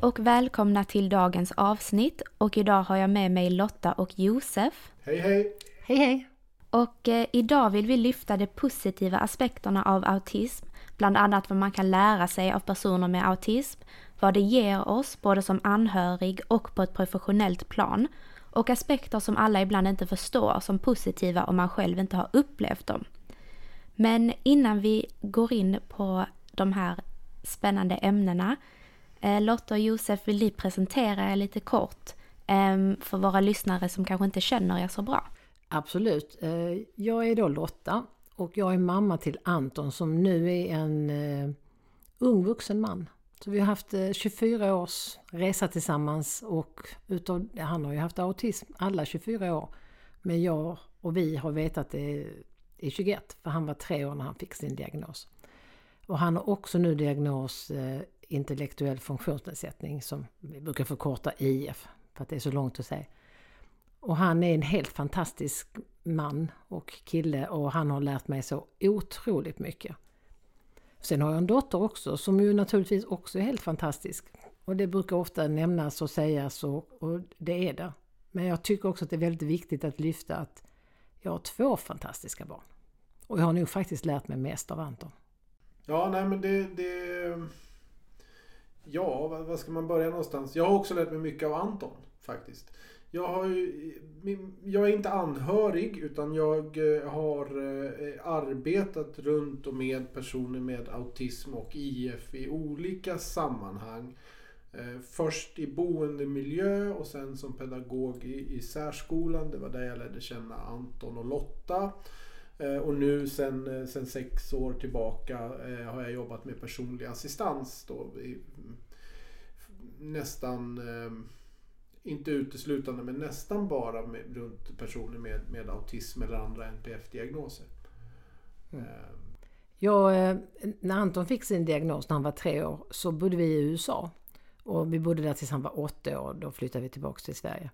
Och välkomna till dagens avsnitt och idag har jag med mig Lotta och Josef. Hej hej! Hej hej! Och eh, idag vill vi lyfta de positiva aspekterna av autism, bland annat vad man kan lära sig av personer med autism, vad det ger oss både som anhörig och på ett professionellt plan, och aspekter som alla ibland inte förstår som positiva om man själv inte har upplevt dem. Men innan vi går in på de här spännande ämnena Eh, Lotta och Josef, vill ni presentera er lite kort ehm, för våra lyssnare som kanske inte känner er så bra? Absolut. Eh, jag är då Lotta och jag är mamma till Anton som nu är en eh, ung vuxen man. Så vi har haft 24 års resa tillsammans och utav, han har ju haft autism alla 24 år. Men jag och vi har vetat det i 21 för han var tre år när han fick sin diagnos. Och han har också nu diagnos intellektuell funktionsnedsättning som vi brukar förkorta IF för att det är så långt att säga. Och han är en helt fantastisk man och kille och han har lärt mig så otroligt mycket. Sen har jag en dotter också som ju naturligtvis också är helt fantastisk. Och det brukar ofta nämnas och sägas och, och det är det. Men jag tycker också att det är väldigt viktigt att lyfta att jag har två fantastiska barn. Och jag har nog faktiskt lärt mig mest av Anton. Ja, nej men det... det Ja, vad ska man börja någonstans? Jag har också lärt mig mycket av Anton faktiskt. Jag, har ju, jag är inte anhörig utan jag eh, har eh, arbetat runt och med personer med autism och IF i olika sammanhang. Eh, först i boendemiljö och sen som pedagog i, i särskolan. Det var där jag lärde känna Anton och Lotta. Och nu sen, sen sex år tillbaka har jag jobbat med personlig assistans då, nästan, eh, inte uteslutande, men nästan bara med, runt personer med, med autism eller andra NPF-diagnoser. Mm. Eh. Ja, eh, när Anton fick sin diagnos när han var tre år så bodde vi i USA. Och vi bodde där tills han var åtta år. Då flyttade vi tillbaka till Sverige.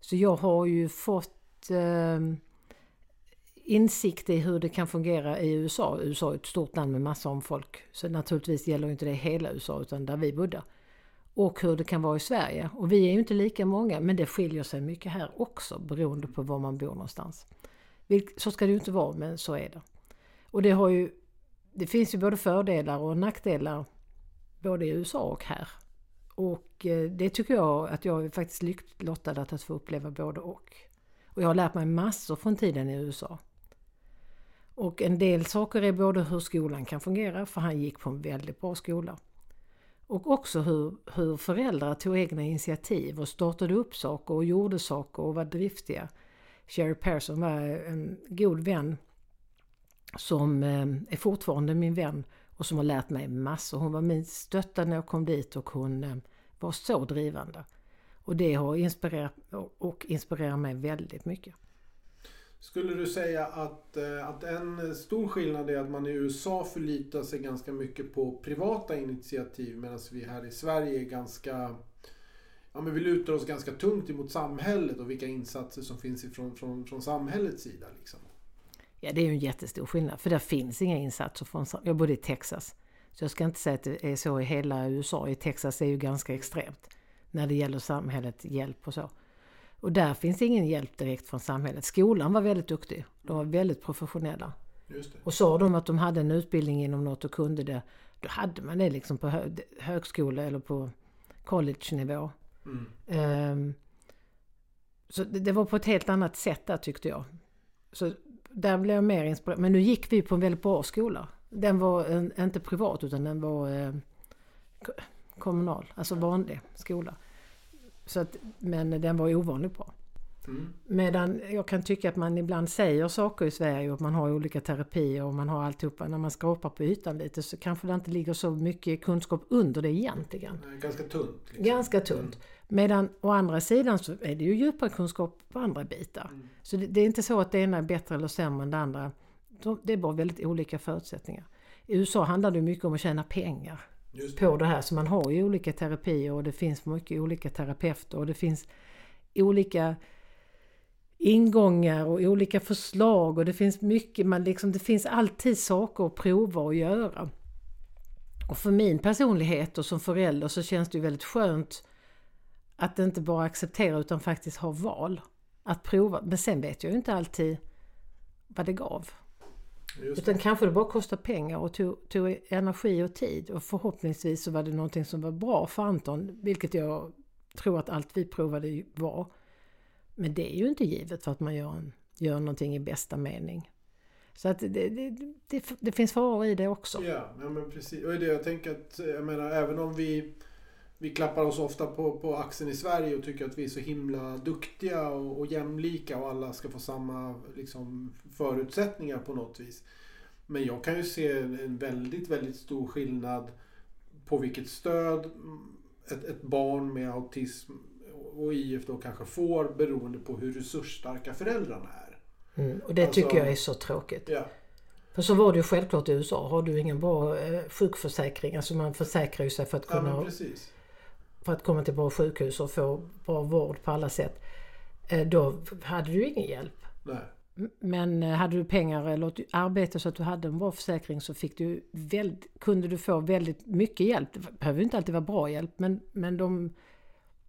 Så jag har ju fått eh, insikt i hur det kan fungera i USA. USA är ett stort land med massor om folk. Så naturligtvis gäller inte det hela USA utan där vi bodde och hur det kan vara i Sverige. Och vi är ju inte lika många men det skiljer sig mycket här också beroende på var man bor någonstans. Så ska det ju inte vara men så är det. Och det, har ju, det finns ju både fördelar och nackdelar både i USA och här. Och eh, det tycker jag att jag är faktiskt lyckligt lottad att få uppleva både och. Och jag har lärt mig massor från tiden i USA. Och en del saker är både hur skolan kan fungera, för han gick på en väldigt bra skola. Och också hur, hur föräldrar tog egna initiativ och startade upp saker och gjorde saker och var driftiga. Sherry Persson var en god vän som eh, är fortfarande min vän och som har lärt mig massor. Hon var min stötta när jag kom dit och hon eh, var så drivande. Och det har inspirerat och inspirerar mig väldigt mycket. Skulle du säga att, eh, att en stor skillnad är att man i USA förlitar sig ganska mycket på privata initiativ medan vi här i Sverige är ganska Ja, men vi lutar oss ganska tungt emot samhället och vilka insatser som finns ifrån, från, från samhällets sida. Liksom. Ja, det är ju en jättestor skillnad. För där finns inga insatser från... Jag bodde i Texas. Så jag ska inte säga att det är så i hela USA. I Texas är ju ganska extremt. När det gäller samhället, hjälp och så. Och där finns ingen hjälp direkt från samhället. Skolan var väldigt duktig. De var väldigt professionella. Och sa de att de hade en utbildning inom något och kunde det, då hade man det liksom på hö högskola eller på college-nivå. Mm. Um, så det, det, var på ett helt annat sätt där tyckte jag. Så där blev jag mer inspirerad. Men nu gick vi på en väldigt bra skola. Den var en, inte privat utan den var eh, kommunal, alltså vanlig skola. Så att, men den var ovanligt bra. Mm. Medan jag kan tycka att man ibland säger saker i Sverige och att man har olika terapier och man har alltihopa. När man skrapar på ytan lite så kanske det inte ligger så mycket kunskap under det egentligen. Ganska tunt. Liksom. Ganska tunt. Mm. Medan å andra sidan så är det ju djupare kunskap på andra bitar. Mm. Så det, det, är inte så att det ena är bättre eller sämre än det andra. Det är bara väldigt olika förutsättningar. I USA handlar det mycket om att tjäna pengar på det här. Så man har ju olika terapier och det finns mycket olika terapeuter och det finns olika ingångar och olika förslag och det finns mycket, man liksom, det finns alltid saker att prova och göra. Och för min personlighet och som förälder så känns det ju väldigt skönt att inte bara acceptera utan faktiskt ha val. Att prova. Men sen vet jag ju inte alltid vad det gav. Utan kanske det bara kostar pengar och tog, tog, energi och tid. Och förhoppningsvis så var det någonting som var bra för Anton. Vilket jag tror att allt vi provade var. Men det är ju inte givet för att man gör, en, gör någonting i bästa mening. Så att det, det, det, det finns faror i det också. Ja, men precis. Och det jag tänker att, jag menar även om vi vi klappar oss ofta på, på axeln i Sverige och tycker att vi är så himla duktiga och, och jämlika och alla ska få samma liksom, förutsättningar på något vis. Men jag kan ju se en väldigt, väldigt stor skillnad på vilket stöd ett, ett barn med autism och IF då kanske får beroende på hur resursstarka föräldrarna är. Mm, och det alltså, tycker jag är så tråkigt. Ja. För så var det ju självklart i USA. Har du ingen bra eh, sjukförsäkring, alltså man försäkrar ju sig för att kunna ja, för att komma till bra sjukhus och få bra vård på alla sätt. Eh, då hade du ingen hjälp. Nej. Men eh, hade du pengar eller arbete så att du hade en bra försäkring så fick du väldigt, kunde du få väldigt mycket hjälp. Det behöver inte alltid vara bra hjälp men, men de,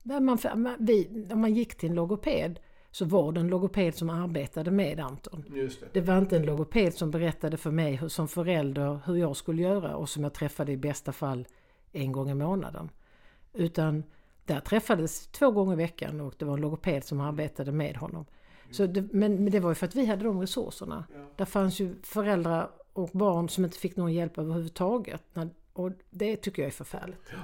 man, vi, om man gick till en logoped så var det en logoped som arbetade med Anton. Det. det var inte en logoped som berättade för mig hur, som förälder hur jag skulle göra och som jag träffade i bästa fall en gång i månaden. Utan där träffades två gånger i veckan och det var en logoped som arbetade med honom. Så det, men, men, det var ju för att vi hade de resurserna. Ja. Där fanns ju föräldrar och barn som inte fick någon hjälp överhuvudtaget. Och det tycker jag är förfärligt. Ja,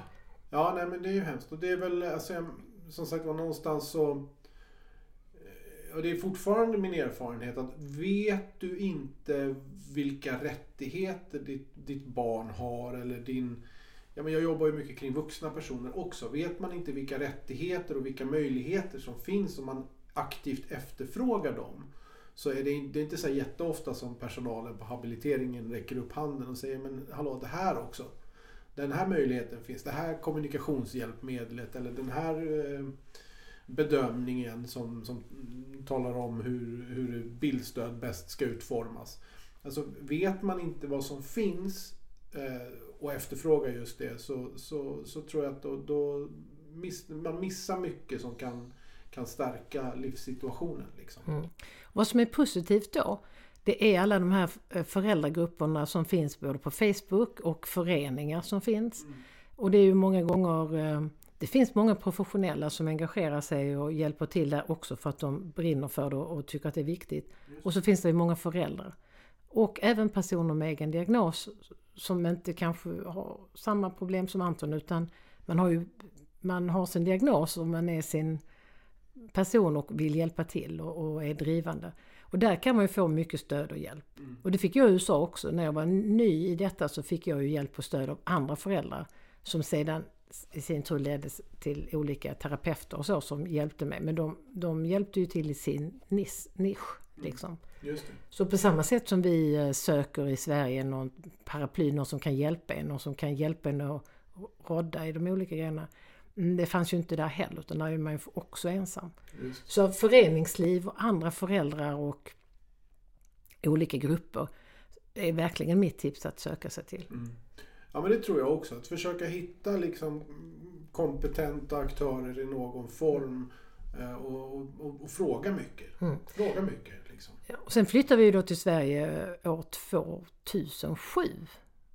ja nej men det är ju hemskt. Och det är väl, alltså, som sagt var någonstans så... Och det är fortfarande min erfarenhet att vet du inte vilka rättigheter ditt, ditt barn har eller din Ja, men jag jobbar ju mycket kring vuxna personer också. Vet man inte vilka rättigheter och vilka möjligheter som finns om man aktivt efterfrågar dem så är det, det är inte så jätteofta som personalen på habiliteringen räcker upp handen och säger men hallå det här också. Den här möjligheten finns, det här kommunikationshjälpmedlet eller den här eh, bedömningen som, som talar om hur, hur bildstöd bäst ska utformas. Alltså vet man inte vad som finns eh, och efterfrågar just det så, så, så tror jag att då, då miss, man missar mycket som kan, kan stärka livssituationen. Liksom. Mm. Vad som är positivt då det är alla de här eh, föräldragrupperna som finns både på Facebook och föreningar som finns. Mm. Och det är ju många gånger eh, det finns många professionella som engagerar sig och hjälper till där också för att de brinner för det och tycker att det är viktigt. Och så finns det många föräldrar. Och även personer med egen diagnos som inte kanske har samma problem som Anton utan man har ju man har sin diagnos och man är sin person och vill hjälpa till och, och är drivande. Och där kan man ju få mycket stöd och hjälp. Mm. Och det fick jag i USA också. När jag var ny i detta så fick jag ju hjälp och stöd av andra föräldrar som sedan i sin tur ledde till olika terapeuter och så som hjälpte mig. Men de, de hjälpte ju till i sin nisch. Liksom. Just det. Så på samma sätt som vi eh, söker i Sverige någon paraply, någon som kan hjälpa en, någon som kan hjälpa en att rodda i de olika grejerna. Mm, Det fanns ju inte där heller, utan där är man ju också ensam. Just. Så föreningsliv och andra föräldrar och olika grupper är verkligen mitt tips att söka sig till. Mm. Ja men det tror jag också. Att försöka hitta liksom kompetenta aktörer i någon form eh, och, och, och, och fråga mycket. Mm. Fråga mycket liksom. Ja, och sen flyttade vi då till Sverige år 2007.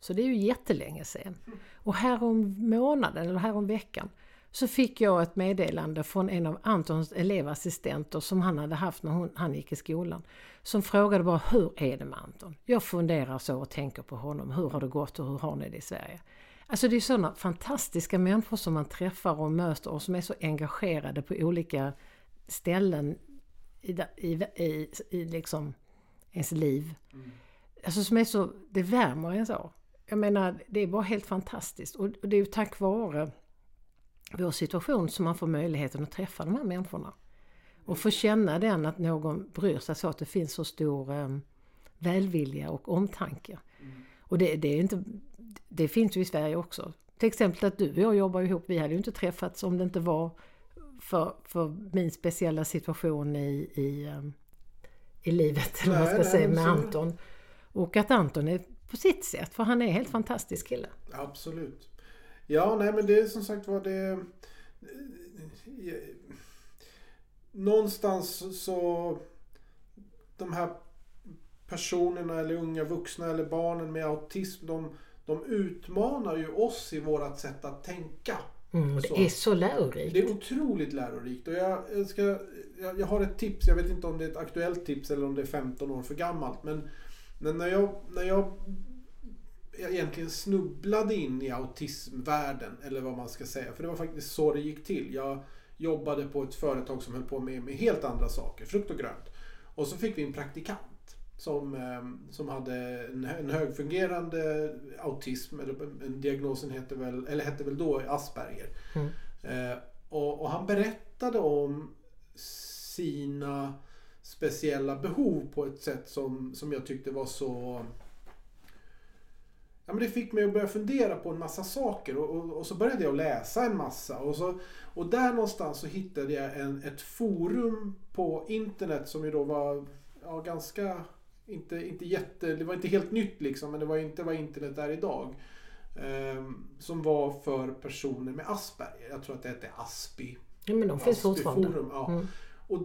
Så det är ju jättelänge sedan. Och härom månaden, eller härom veckan, så fick jag ett meddelande från en av Antons elevassistenter som han hade haft när hon, han gick i skolan. Som frågade bara hur är det med Anton? Jag funderar så och tänker på honom. Hur har det gått och hur har ni det i Sverige? Alltså det är sådana fantastiska människor som man träffar och möter och som är så engagerade på olika ställen i, i, i, i liksom ens liv. Alltså som är så, det värmer en så. Jag menar, det är bara helt fantastiskt. Och och det är ju tack vare vår situation som man får möjligheten att träffa de här människorna. Och få känna den att någon bryr sig så att det finns så stor eh, välvilja och omtanke. Och det, det, är inte, det finns ju i Sverige också. Till exempel att du och jag jobbar ihop, vi hade ju inte träffats om det inte var för, för min speciella situation i, i, eh, i livet, eller vad man ska nej, säga, med så- Anton. Och att Anton är på sitt sätt, för han är en helt fantastisk kille. Absolut. Ja, nej men det är som sagt var det... Någonstans så... De här personerna eller unga vuxna eller barnen med autism, de, de utmanar ju oss i vårat sätt att tänka. Mm, och Så. det är så lärorikt. Det är otroligt lärorikt. Och jag, jag, ska, jag, jag har ett tips, jag vet inte om det är ett aktuellt tips eller om det är 15 år för gammalt. Men, men när, jag, när jag egentligen snubblade in i autismvärlden, eller vad man ska säga. För det var faktiskt så det gick till. Jag jobbade på ett företag som höll på med, med helt andra saker, frukt och grönt. Och så fick vi en praktikant som, eh, som hade en, en högfungerande autism, eller en diagnosen hette väl, eller hette väl då Asperger. Mm. Eh, och, och han berättade om sina speciella behov på ett sätt som, som jag tyckte var så... Ja, men det fick mig att börja fundera på en massa saker och, och, och så började jag läsa en massa. Och, så, och där någonstans så hittade jag en, ett forum på internet som ju då var ja, ganska... Inte, inte jätte, det var inte helt nytt liksom, men det var inte vad internet är idag. Ehm, som var för personer med Asperger. Jag tror att det hette Aspi. Ja, men de finns fortfarande. Forum, ja. Mm. Och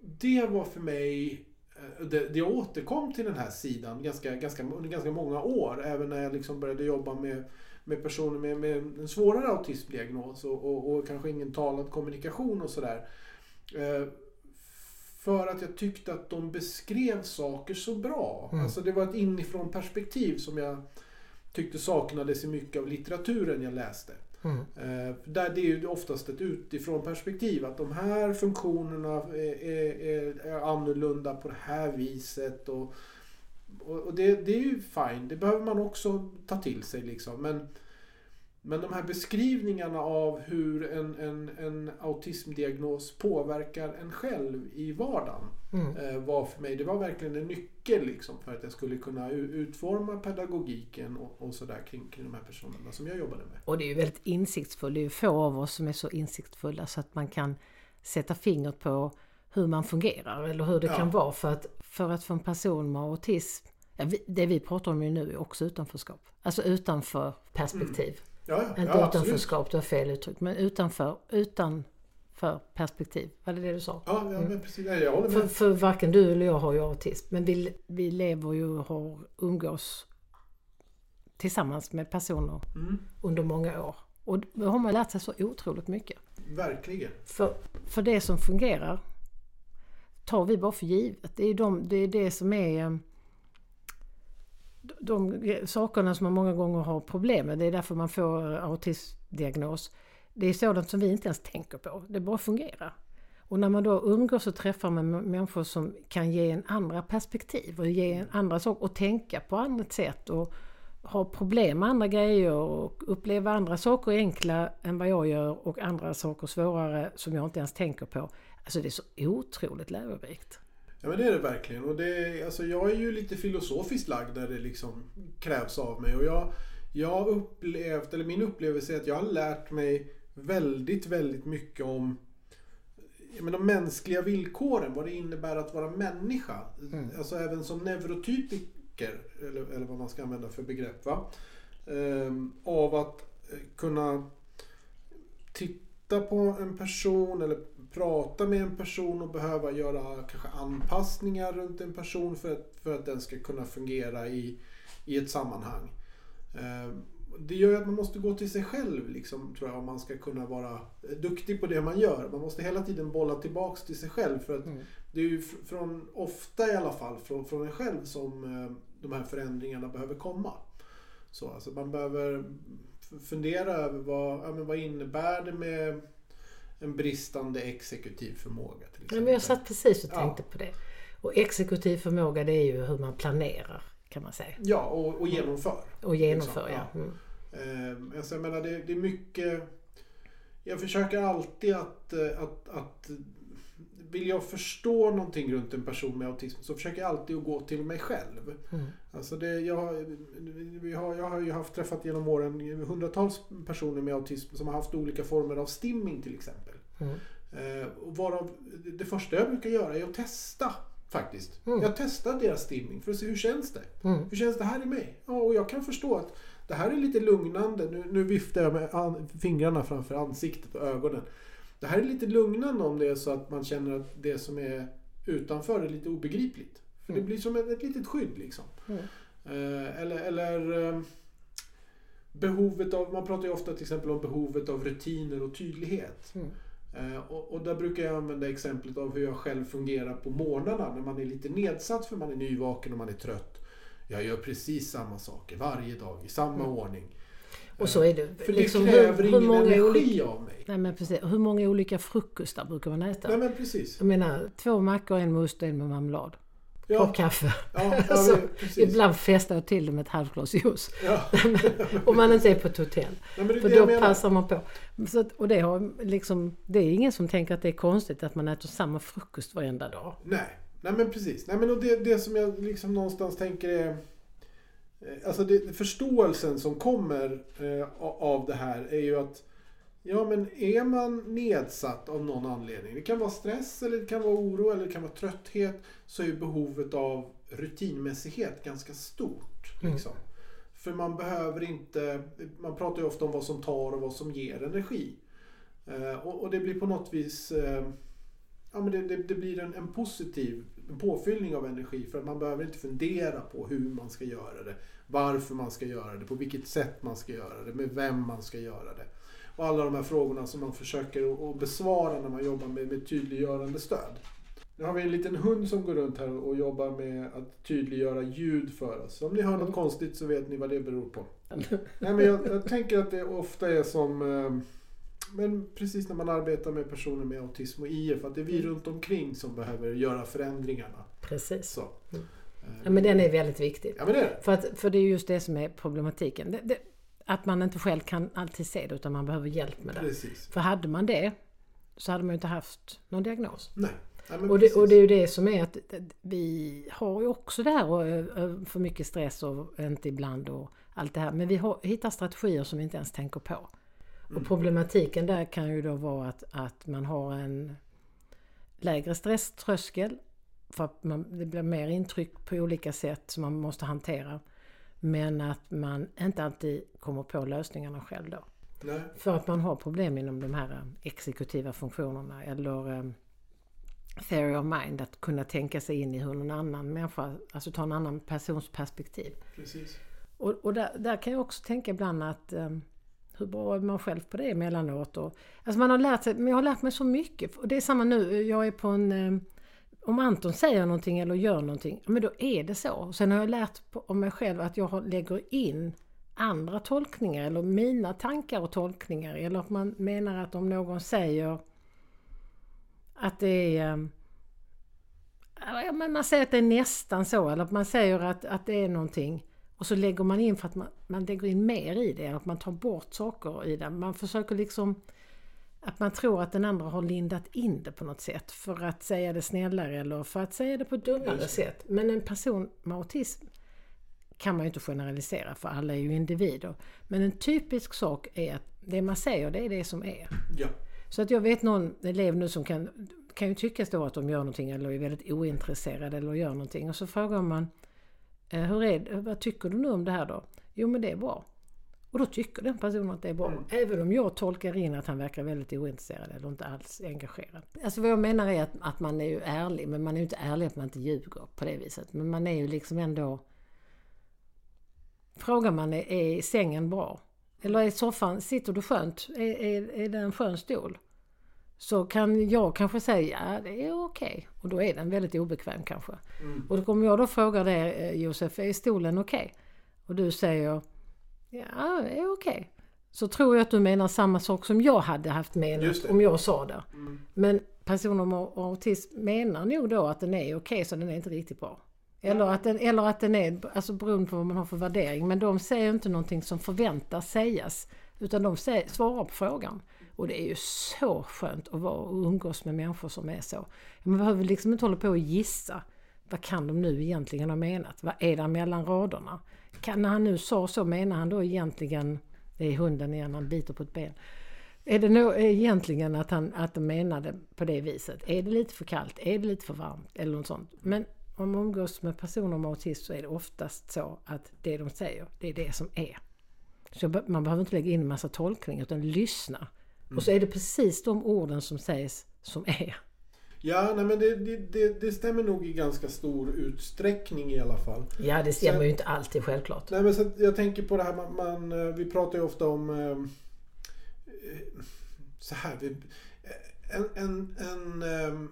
det var för mig eh, det, det jag återkom till den här sidan ganska, ganska, under ganska många år. Även när jag liksom började jobba med, med personer med, med en svårare autismdiagnos och, och, och kanske ingen talad kommunikation och sådär. Eh, för att jag tyckte att de beskrev saker så bra. Mm. Alltså det var ett inifrån perspektiv som jag tyckte saknades i mycket av litteraturen jag läste. Mm. Eh, där det är ju oftast ett utifrån perspektiv att de här funktionerna är, är, är, är annorlunda på det här viset. Och, och, och det, det är ju fine, det behöver man också ta till sig liksom. Men, men de här beskrivningarna av hur en, en, en autismdiagnos påverkar en själv i vardagen Mm. eh, var för mig, det var verkligen en nyckel liksom för att jag skulle kunna utforma pedagogiken och, och sådär kring, kring de här personerna som jag jobbade med. Och det är ju väldigt insiktsfullt. Det är ju få av oss som är så insiktsfulla så att man kan sätta fingret på hur man fungerar eller hur det Ja. kan vara. För att, för att för en person med autism, det vi pratar om ju nu är också utanförskap. Alltså utanför perspektiv. Ja, ja, Inte ja utanförskap, du har fel uttryck, men utanför, utanför perspektiv. Var det det du sa? Ja, ja men precis. Jag håller För, med. för varken du eller jag har ju autism, men vi, vi lever ju och har umgås tillsammans med personer Mm, under många år. Och då har man lärt sig så otroligt mycket. verkligen. För, för det som fungerar tar vi bara för givet. Det är, de, det, är det som är eh, de, sakerna som man många gånger har problem med. Det är därför man får autismdiagnos. Det är sådant som vi inte ens tänker på. Det bara fungerar. Och när man då umgås och träffar med människor som kan ge en andra perspektiv och ge en andra saker och tänka på annat sätt och ha problem med andra grejer och uppleva andra saker enkla än vad jag gör och andra saker svårare som jag inte ens tänker på. Alltså det är så otroligt lärorikt. Ja men det är det verkligen. Och det, alltså, jag är ju lite filosofiskt lagd där det liksom krävs av mig. Och jag, jag upplevt, eller min upplevelse är att jag har lärt mig väldigt, väldigt mycket om men de mänskliga villkoren, vad det innebär att vara människa. Mm. Alltså även som neurotypiker, eller, eller vad man ska använda för begrepp. Va? Ehm, av att eh, kunna titta på en person eller prata med en person och behöva göra kanske anpassningar runt en person för att, för att den ska kunna fungera i, i ett sammanhang. Ehm, det gör ju att man måste gå till sig själv liksom, tror jag, om man ska kunna vara duktig på det man gör. Man måste hela tiden bolla tillbaks till sig själv. För att mm. det är ju från, ofta i alla fall, från, från en själv som eh, de här förändringarna behöver komma. Så, alltså man behöver fundera över vad, ja, men vad innebär det med en bristande exekutiv förmåga. Till exempel. Ja, men jag satt precis och tänkte ja. på det. Och exekutiv förmåga det är ju hur man planerar kan man säga. Ja, och, och genomför. Och genomför, liksom. ja. Mm. Eh, alltså, jag menar, det, det, är mycket... Jag försöker alltid att, att, att, att vill jag förstå någonting runt en person med autism så försöker jag alltid att gå till mig själv. Mm. Alltså det, jag, vi har, jag har ju haft träffat genom åren hundratals personer med autism som har haft olika former av stimming till exempel. Mm. Eh, varav det första jag brukar göra är att testa faktiskt. Mm. Jag testar deras stimming för att se hur känns det? Mm. Hur känns det här i mig? Ja, och jag kan förstå att det här är lite lugnande. Nu, nu viftar jag med fingrarna framför ansiktet och ögonen. Det här är lite lugnande om det är så att man känner att det som är utanför är lite obegripligt. För mm. det blir som ett, ett litet skydd liksom. Mm. Eh, eller, eller eh, behovet av, man pratar ju ofta till exempel om behovet av rutiner och tydlighet. Mm. Eh, och, och, där brukar jag använda exemplet av hur jag själv fungerar på morgnarna när man är lite nedsatt för man är nyvaken och man är trött. Jag gör precis samma saker varje dag i samma mm. ordning. Och så är det. För liksom det kräver hur, hur ingen energi olika, av mig. Nej men precis. Hur många olika frukostar brukar man äta? Nej men precis. Jag menar två mackor, en med ost och en med marmelad. Ja. Kopp kaffe. Ja, ja, så, ibland festar jag till det med ett halvt glas juice. Ja. Om man inte är på ett hotell. Nej, För då passar man på. Så att, och det, har liksom, det är ingen som tänker att det är konstigt att man äter samma frukost varenda dag. Nej, Nej men precis. Nej, men och det, det som jag liksom någonstans tänker är alltså det, förståelsen som kommer eh, av det här är ju att Ja men är man nedsatt av någon anledning, det kan vara stress eller det kan vara oro eller det kan vara trötthet, så är behovet av rutinmässighet ganska stort. Mm. Liksom. För man behöver inte, man pratar ju ofta om vad som tar och vad som ger energi. Eh, och, det blir på något vis, eh, ja men det, det, det blir en, en positiv en påfyllning av energi för att man behöver inte fundera på hur man ska göra det. Varför man ska göra det, på vilket sätt man ska göra det, med vem man ska göra det. Och alla de här frågorna som man försöker att besvara när man jobbar med, med tydliggörande stöd. Nu har vi en liten hund som går runt här och jobbar med att tydliggöra ljud för oss. Om ni hör något konstigt så vet ni vad det beror på. Nej, men jag, jag tänker att det ofta är som eh, men precis när man arbetar med personer med autism och IF, att det är vi mm. runt omkring som behöver göra förändringarna. Precis. Så. Mm. Ja, men den är väldigt viktig. Ja, men det är. För, att, för det är just det som är problematiken. Det, det, att man inte själv kan alltid se det utan man behöver hjälp med det. Precis. För hade man det så hade man ju inte haft någon diagnos. Nej. Ja, och, det, och, det, är ju det som är att vi har ju också det här och för mycket stress och inte ibland och allt det här. Men vi har, hittar strategier som vi inte ens tänker på. Och problematiken där kan ju då vara att, att man har en lägre stresströskel för att man, det blir mer intryck på olika sätt som man måste hantera. Men att man inte alltid kommer på lösningarna själv då. Nej. För att man har problem inom de här exekutiva funktionerna eller um, theory of mind, att kunna tänka sig in i hur någon annan människa, alltså ta en annan persons perspektiv. Precis. Och, och där, där, kan jag också tänka ibland att um, hur bra är man själv på det emellanåt? Och, alltså man har lärt sig, men jag har lärt mig så mycket. Och det är samma nu, jag är på en... Eh, om Anton säger någonting eller gör någonting, men då är det så. Sen har jag lärt om mig själv att jag lägger in andra tolkningar eller mina tankar och tolkningar. Eller att man menar att om någon säger att det är... Eh, man säger att det är nästan så, eller att man säger att, att det är någonting. Och så lägger man in för att man, man lägger in mer i det, att man tar bort saker i det. Man försöker liksom att man tror att den andra har lindat in det på något sätt för att säga det snällare eller för att säga det på ett dummare sätt. Men en person med autism kan man ju inte generalisera för alla är ju individer. Men en typisk sak är att det man säger det är det som är. Ja. Så att jag vet någon elev nu som kan, kan ju tyckas då att de gör någonting eller är väldigt ointresserade eller gör någonting och så frågar man hur är, vad tycker du nu om det här då? Jo men det är bra. Och då tycker den personen att det är bra. Mm. Även om jag tolkar in att han verkar väldigt ointresserad eller inte alls engagerad. Alltså vad jag menar är att, att man är ju ärlig, men man är ju inte ärlig att man inte ljuger på det viset. Men man är ju liksom ändå... Frågar man, är, är sängen bra? Eller är soffan, sitter du skönt? Är, är, är det en skön stol? Så kan jag kanske säga, ja det är okej. Och då är den väldigt obekväm kanske. Mm. Och då kommer jag då fråga dig eh, Josef, är stolen okej? Och du säger, ja det är okej. Så tror jag att du menar samma sak som jag hade haft menat om jag sa det. Mm. Men personer med autism menar nog då att den är okej så den är inte riktigt bra. Eller att den, eller att den är, alltså beroende på vad man har för värdering. Men de säger inte någonting som förväntas sägas. Utan de säger, svarar på frågan. Och det är ju så skönt att vara och umgås med människor som är så. Man behöver liksom inte hålla på och gissa. Vad kan de nu egentligen ha menat? Vad är det mellan raderna? Kan, när han nu sa så, menar han då egentligen, det är hunden igen, han biter på ett ben. Är det nog egentligen att han att de menade på det viset? Är det lite för kallt? Är det lite för varmt? Eller något sånt. Men om man umgås med personer med autism så är det oftast så att det de säger, det är det som är. Så man behöver inte lägga in en massa tolkning utan lyssna. Och så är det precis de orden som sägs som är. Ja, nej, men det, det, det, stämmer nog i ganska stor utsträckning i alla fall. Ja, det stämmer Så- ju inte alltid självklart. Nej, men så att jag tänker på det här, man, man, eh, vi pratar ju ofta om eh, eh, så här. Vi, en, en, en, eh,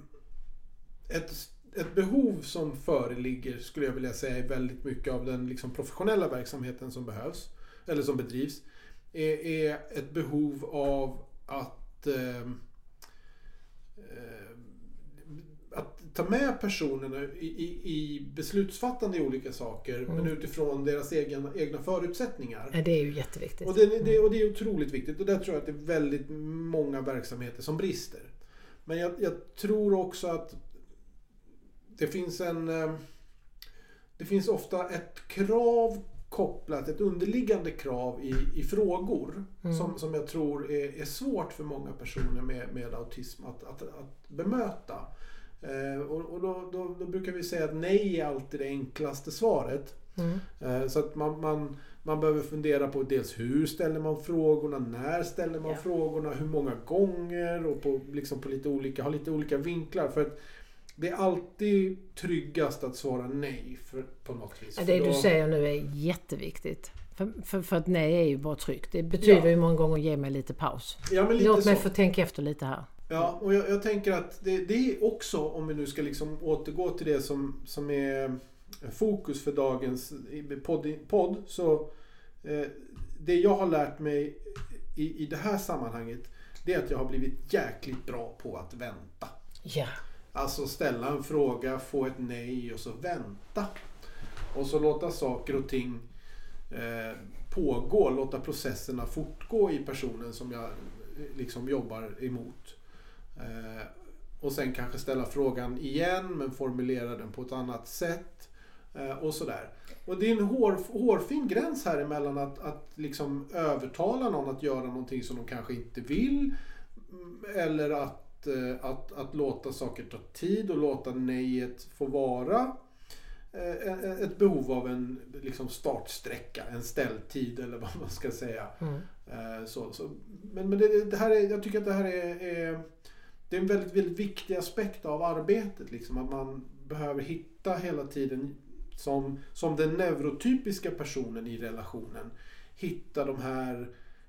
ett, ett behov som föreligger skulle jag vilja säga är väldigt mycket av den liksom professionella verksamheten som behövs. Eller som bedrivs. Är, är ett behov av att eh, att ta med personerna i, i, i beslutsfattande i olika saker men Mm. utifrån deras egen, egna förutsättningar. Ja, det är ju jätteviktigt. Och det, det, och det är otroligt viktigt och där tror jag att det är väldigt många verksamheter som brister. Men jag, jag tror också att det finns en... eh, Det finns ofta ett krav kopplat, ett underliggande krav i, i frågor Mm. som, som jag tror är, är svårt för många personer med, med autism att, att, att bemöta. Eh, och och då, då, då brukar vi säga att nej är alltid det enklaste svaret. Mm. Eh, Så att man, man, man behöver fundera på dels hur ställer man frågorna, när ställer man Ja. frågorna, hur många gånger och på, liksom på lite olika, ha lite olika vinklar. För att det är alltid tryggast att svara nej för, på något vis. Det då- du säger nu är jätteviktigt. För, för, för att nej är ju bara tryggt. Det betyder Ja. ju många gånger ge mig lite paus. Ja, men lite Låt mig så. få tänka efter lite här. Ja, och jag, jag tänker att det, det är också, om vi nu ska liksom återgå till det som, som är fokus för dagens podd, podd så eh, det jag har lärt mig i, i det här sammanhanget det är att jag har blivit jäkligt bra på att vänta. Ja. Alltså ställa en fråga, få ett nej och så vänta. Och så låta saker och ting eh, pågå, låta processerna fortgå i personen som jag eh, liksom jobbar emot. Eh, och sen kanske ställa frågan igen men formulera den på ett annat sätt. Eh, och sådär. Och det är en hår, hårfin gräns här emellan att, att liksom övertala någon att göra någonting som de kanske inte vill. Mm, eller att, eh, att, att låta saker ta tid och låta nejet få vara eh, en- ett behov av en liksom startsträcka, en ställtid eller vad man ska säga. Mm. Eh, Så, så, men men det, det här är, jag tycker att det här är, är, det är en väldigt, väldigt viktig aspekt av arbetet. Liksom, att man behöver hitta hela tiden, som, som den neurotypiska personen i relationen, hitta de här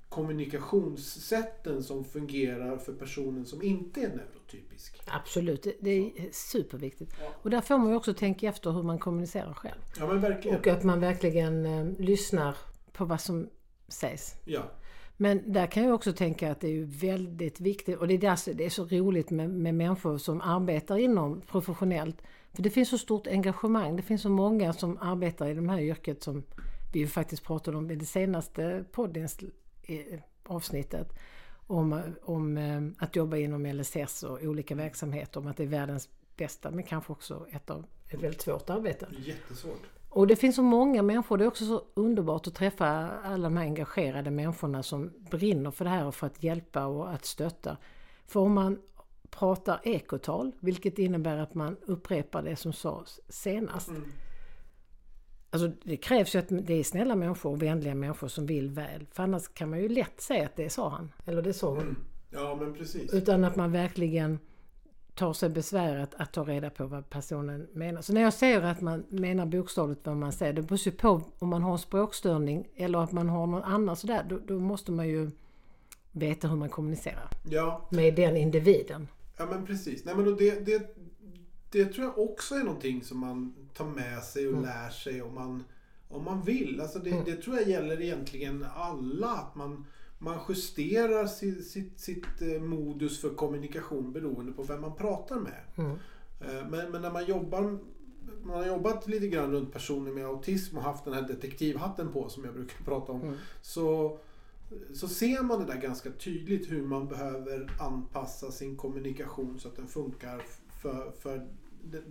kommunikationssätten som fungerar för personen som inte är neurotypisk. Absolut, det, är superviktigt. Ja. Och där får man ju också tänka efter hur man kommunicerar själv. Ja men verkligen. Och att man verkligen eh, lyssnar på vad som sägs. Ja. Men där kan jag också tänka att det är väldigt viktigt och det är därför det är så roligt med, med människor som arbetar inom professionellt. För det finns så stort engagemang. Det finns så många som arbetar i det här yrket som vi ju faktiskt pratade om i det senaste poddens eh, avsnittet. om, om eh, att jobba inom LSS och olika verksamheter, om att det är världens bästa men kanske också ett, av, ett väldigt svårt arbete. Jättesvårt. Och det finns så många människor, det är också så underbart att träffa alla de här engagerade människorna som brinner för det här och för att hjälpa och att stötta. För om man pratar ekotal, vilket innebär att man upprepar det som sades senast. Mm. Alltså det krävs ju att det är snälla människor och vänliga människor som vill väl. För annars kan man ju lätt säga att det sa han. Eller det sa hon. Mm. Ja, men precis. Utan att man verkligen tar sig besväret att ta reda på vad personen menar. Så när jag säger att man menar bokstavligt vad man säger, det beror ju på om man har en språkstörning eller att man har någon annan sådär. Då, då måste man ju veta hur man kommunicerar Ja, med den individen. ja men precis. Nej, men det, det, det tror jag också är någonting som man tar med sig och Mm. lär sig om man, om man vill. Alltså det, det tror jag gäller egentligen alla. Att man, man justerar sitt, sitt, sitt eh, modus för kommunikation beroende på vem man pratar med. Mm. Eh, Men, men när man jobbar man har jobbat lite grann runt personer med autism och haft den här detektivhatten på som jag brukar prata om. Mm. Så, så ser man det där ganska tydligt hur man behöver anpassa sin kommunikation så att den funkar för, för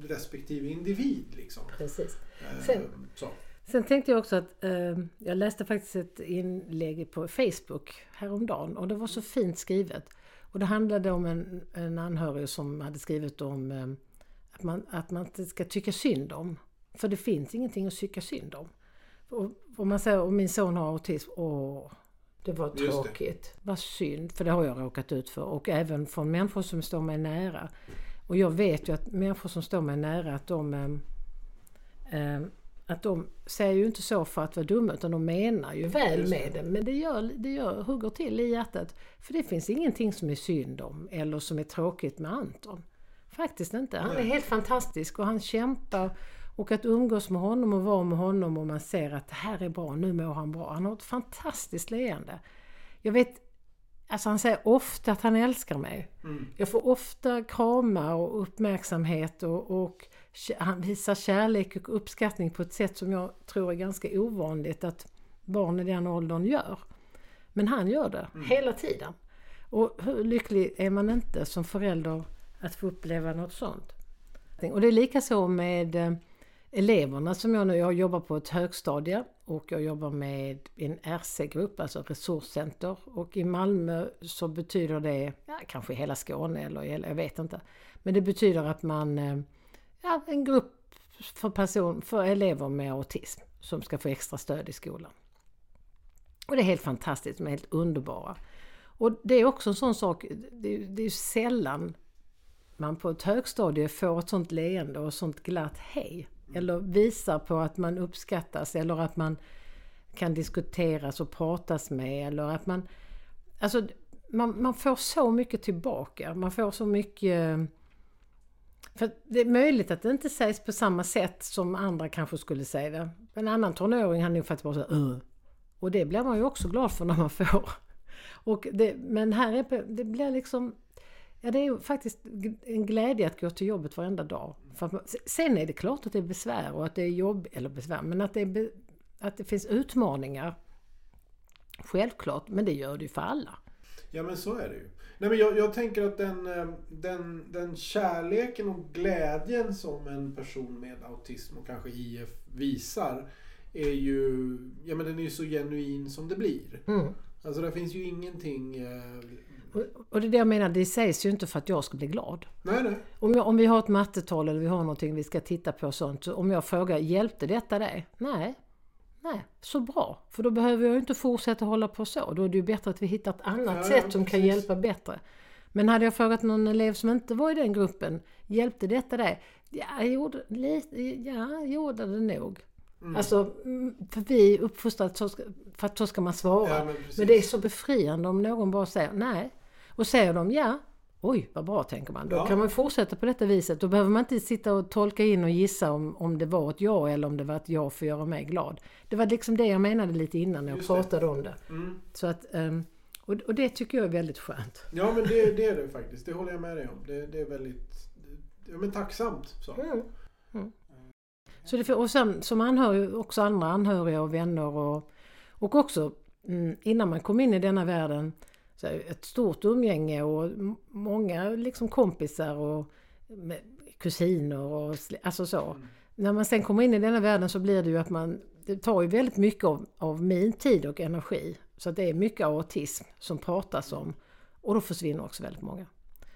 respektive individ. Liksom. Precis. Eh, Sen- så. Sen tänkte jag också att eh, jag läste faktiskt ett inlägg på Facebook häromdagen och det var så fint skrivet. Och det handlade om en, en anhörig som hade skrivit om eh, att, man, att man inte ska tycka synd om. För det finns ingenting att tycka synd om. Och, och man säger, och min son har autism, åh, det var tråkigt. Vad synd, för det har jag råkat ut för. Och även från människor som står mig nära. Och jag vet ju att människor som står mig nära att de eh, eh, att de säger ju inte så för att vara dumma utan de menar ju väl med det. Men det, gör, det gör, hugger till i hjärtat. För det finns ingenting som är synd om eller som är tråkigt med Anton. Faktiskt inte. Han är helt fantastisk och han kämpar. Och att umgås med honom och vara med honom och man ser att det här är bra, nu mår han bra. Han har ett fantastiskt leende. Jag vet, alltså han säger ofta att han älskar mig. Mm. Jag får ofta kramar och uppmärksamhet och, och han visar kärlek och uppskattning på ett sätt som jag tror är ganska ovanligt att barn i den åldern gör. Men han gör det hela tiden. Och hur lycklig är man inte som förälder att få uppleva något sånt? Och det är lika så med eh, eleverna som jag nu, jag jobbar på ett högstadie och jag jobbar med en RC-grupp, alltså resurscenter. Och i Malmö så betyder det, ja, kanske i hela Skåne eller, jag vet inte. Men det betyder att man, eh, ja, en grupp för, person, för elever med autism som ska få extra stöd i skolan. Och det är helt fantastiskt, de är helt underbara. Och det är också en sån sak, det är, det är sällan man på ett högstadie får ett sånt leende och ett sånt glatt hej. Eller visar på att man uppskattas eller att man kan diskuteras och pratas med eller att man... Alltså man, man får så mycket tillbaka. Man får så mycket... För det är möjligt att det inte sägs på samma sätt som andra kanske skulle säga det. En annan tonåring hade nog faktiskt bara såhär... uh. Och det blir man ju också glad för när man får. Och det, men här är det blir liksom Ja, det är faktiskt en glädje att gå till jobbet varenda dag. Man, sen är det klart att det är besvär och att det är jobb, eller besvär, men att det, be- att det finns utmaningar. Självklart, men det gör det ju för alla. Ja men så är det ju. Nej, men jag, jag tänker att den, eh, den, den kärleken och glädjen som en person med autism och kanske IF visar är ju, ja men den är ju så genuin som det blir. Mm. Alltså det finns ju ingenting... Eh, Och, det är det jag menar, det sägs ju inte för att jag ska bli glad. nej nej. Om, jag, om vi har ett mattetal eller vi har någonting vi ska titta på och sånt. Så om jag frågar, hjälpte detta dig? Nej. Nej, så bra. För då behöver jag ju inte fortsätta hålla på så. Då är det ju bättre att vi hittar ett annat Ja, sätt som kan precis. hjälpa bättre. Men hade jag frågat någon elev som inte var i den gruppen, hjälpte detta dig? Ja, jag gjorde, lite, ja, jag gjorde det nog. Alltså, mm, för vi är uppfostrade för att så ska man svara. Ja, men men det är så befriande om någon bara säger nej. Och säger de ja, oj vad bra tänker man. Då Ja. kan man fortsätta på detta viset. Då behöver man inte sitta och tolka in och gissa om, om det var ett ja eller om det var ett ja för att göra mig glad. Det var liksom det jag menade lite innan när jag Just det. pratade om det. Mm. Så att, ehm, och, och det tycker jag är väldigt skönt. Ja men det, det är det faktiskt. Det håller jag med dig om. Det, det är väldigt ja, men tacksamt. Så. Mm. Mm. Så det, och sen som anhörig, också andra anhöriga och vänner och, och också mm, innan man kom in i denna världen ett stort umgänge och många liksom kompisar och kusiner och alltså så. När man sen kommer in i denna världen så blir det ju att man, det tar ju väldigt mycket av, av min tid och energi. Så att det är mycket autism som pratas om. Och då försvinner också väldigt många.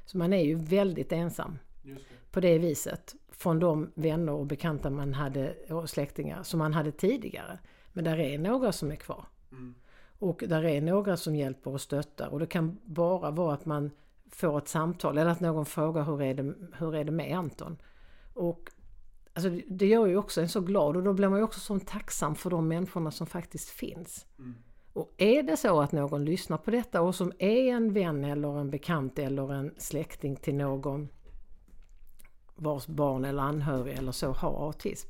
Så man är ju väldigt ensam det. på det viset från de vänner och bekanta man hade och släktingar som man hade tidigare. Men där är några som är kvar. Mm. Och där är några som hjälper och stöttar och det kan bara vara att man får ett samtal eller att någon frågar hur är det, hur är det med Anton? Och alltså, det- gör ju också en så glad och då blir man ju också så tacksam för de människorna som faktiskt finns. Mm. Och är det så att någon lyssnar på detta och som är en vän eller en bekant eller en släkting till någon vars barn eller anhörig eller så har autism.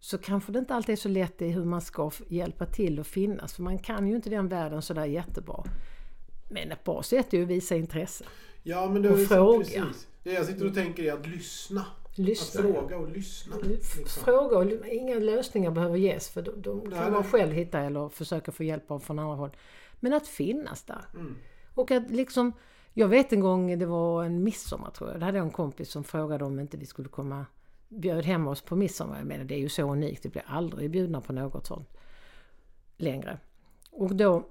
Så kanske det inte alltid är så lätt i hur man ska hjälpa till och finnas. För man kan ju inte den världen sådär jättebra. Men ett bra sätt är ju att visa intresse. Ja, men det Och fråga. Precis. Det jag sitter och tänker är att lyssna. Lyssna. Att fråga och lyssna. Liksom. Fråga och inga lösningar behöver ges för de, de Nej, kan man nej. själv hitta eller försöka få hjälp av från andra håll. Men att finnas där. Mm. Och att liksom, jag vet en gång, det var en midsommar tror jag, då hade jag en kompis som frågade om inte vi skulle komma, bjöd hem oss på midsommar. Jag menar det är ju så unikt, vi blir aldrig bjudna på något sånt längre. Och då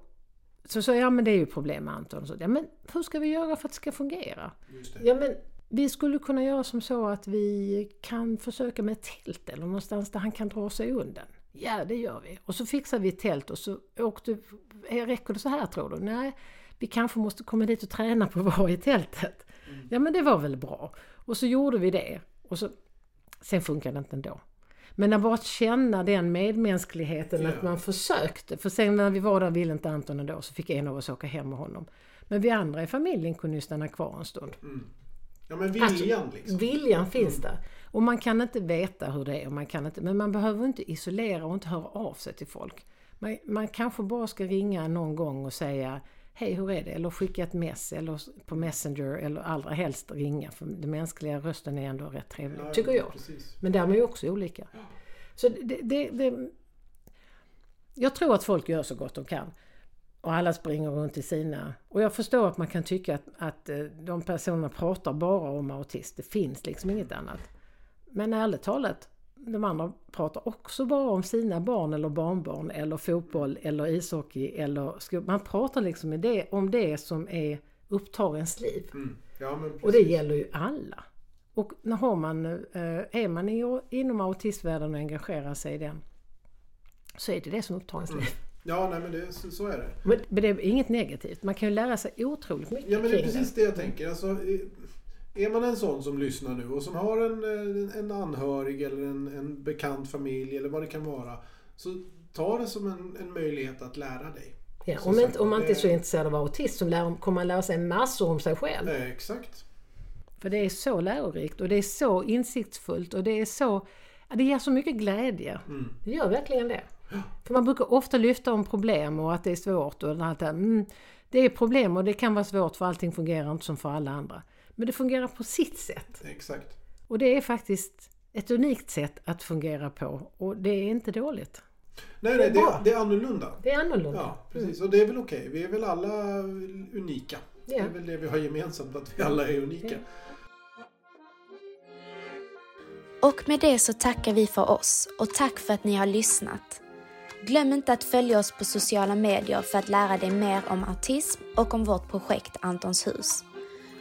så sa jag, ja men det är ju problem med Anton. Så, ja men hur ska vi göra för att det ska fungera? Det. Ja men vi skulle kunna göra som så att vi kan försöka med ett tält eller någonstans där han kan dra sig undan. Ja det gör vi. Och så fixar vi ett tält och så åkte, räcker det så här tror du? Nej, vi kanske måste komma dit och träna på att vara i tältet. Ja men det var väl bra. Och så gjorde vi det. Och så, sen funkade det inte ändå. Men att bara känna den medmänskligheten Ja. att man försökte. För sen när vi var där ville inte Anton ändå så fick en av oss åka hem med honom. Men vi andra i familjen kunde ju stanna kvar en stund. Ja, men viljan Alltså, liksom. Viljan finns där. Och man kan inte veta hur det är. Och man kan inte, men man behöver inte isolera och inte höra av sig till folk. Man, man kanske bara ska ringa någon gång och säga Hej, hur är det? Eller skicka ett mess eller på Messenger eller allra helst ringa. För den mänskliga rösten är ändå rätt trevlig, Ja, tycker jag. Precis. Men där är ju också olika. Så det, det, det, jag tror att folk gör så gott de kan. Och alla springer runt i sina... Och jag förstår att man kan tycka att, att eh, de personerna pratar bara om autist. Det finns liksom inget annat. Men ärligt talat, de andra pratar också bara om sina barn eller barnbarn eller fotboll eller ishockey eller. Man pratar liksom med det, om det som är upptar ens liv. Mm. Ja. Och det gäller ju alla. Och när har man, eh, är man inom autistvärlden och engagerar sig i den så är det det som upptar ens liv. Ja, nej men det, så, så är det. Men, det är inget negativt. Man kan ju lära sig otroligt mycket Ja, men det är precis det jag tänker. Alltså, är man en sån som lyssnar nu och som har en, eh, en anhörig eller en, en bekant familj eller vad det kan vara. Så ta det som en, en möjlighet att lära dig. Ja, om, sagt, inte, om man inte är så intresserad av autism så lär, kommer man lära sig massor om sig själv. Eh, exakt. För det är så lärorikt och det är så insiktsfullt och det är så... Det ger så mycket glädje. Mm. Det gör verkligen det. För man brukar ofta lyfta om problem och att det är svårt och allt det här. Mm, det är problem och det kan vara svårt för allting fungerar inte som för alla andra. Men det fungerar på sitt sätt. Exakt. Och det är faktiskt ett unikt sätt att fungera på och det är inte dåligt. Nej, Det nej, är det, det är annorlunda. Det är annorlunda. Ja, precis. Och det är väl okej. Vi är väl alla unika. Det Ja. är väl det vi har gemensamt, att vi alla är unika. Ja. Och med det så tackar vi för oss och tack för att ni har lyssnat. Glöm inte att följa oss på sociala medier för att lära dig mer om autism och om vårt projekt Antons hus.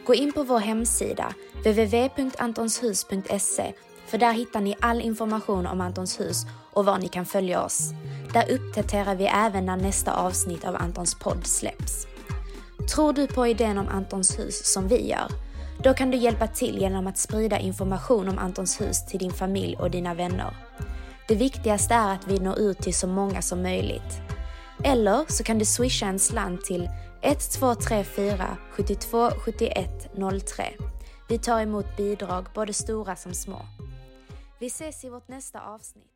Gå in på vår hemsida www.antonshus.se för där hittar ni all information om Antons hus och var ni kan följa oss. Där uppdaterar vi även när nästa avsnitt av Antons podd släpps. Tror du på idén om Antons hus som vi gör? Då kan du hjälpa till genom att sprida information om Antons hus till din familj och dina vänner. Det viktigaste är att vi når ut till så många som möjligt. Eller så kan du swisha en slant till 1234 72 71 03. Vi tar emot bidrag, både stora som små. Vi ses i vårt nästa avsnitt.